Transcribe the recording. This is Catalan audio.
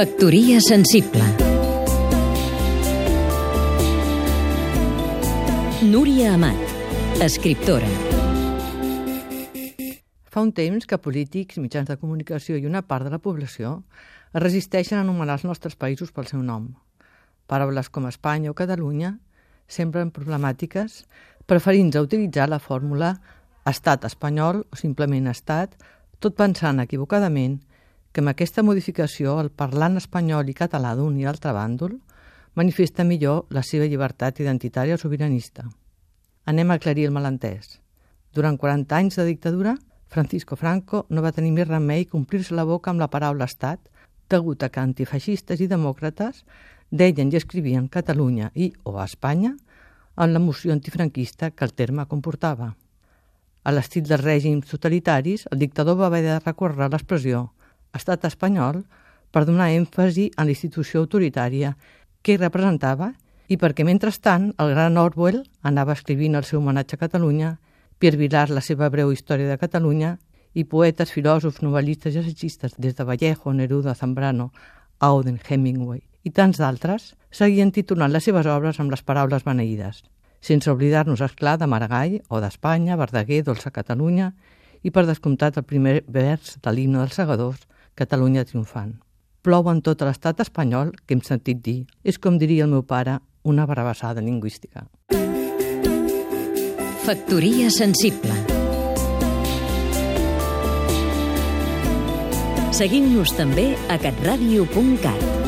Factoria sensible Núria Amat, escriptora Fa un temps que polítics, mitjans de comunicació i una part de la població es resisteixen a anomenar els nostres països pel seu nom. Paraules com Espanya o Catalunya semblen problemàtiques, preferint a utilitzar la fórmula estat espanyol o simplement estat, tot pensant equivocadament que amb aquesta modificació el parlant espanyol i català d'un i altre bàndol manifesta millor la seva llibertat identitària sobiranista. Anem a aclarir el malentès. Durant 40 anys de dictadura, Francisco Franco no va tenir més remei que omplir-se la boca amb la paraula estat, degut a que antifeixistes i demòcrates deien i escrivien Catalunya i o Espanya en la moció antifranquista que el terme comportava. A l'estil dels règims totalitaris, el dictador va haver de recórrer l'expressió estat espanyol per donar èmfasi a la institució autoritària que representava i perquè, mentrestant, el gran Orwell anava escrivint el seu homenatge a Catalunya, Pierre Vilar la seva breu història de Catalunya i poetes, filòsofs, novel·listes i assaggistes des de Vallejo, Neruda, Zambrano, Auden, Hemingway i tants d'altres seguien titulant les seves obres amb les paraules beneïdes, sense oblidar-nos, esclar, de Maragall o d'Espanya, Verdaguer, Dolça Catalunya i, per descomptat, el primer vers de l'himne dels segadors, Catalunya triomfant. Plou en tot l'estat espanyol, que hem sentit dir. És com diria el meu pare, una barrabassada lingüística. Factoria sensible Seguim-nos també a catradio.cat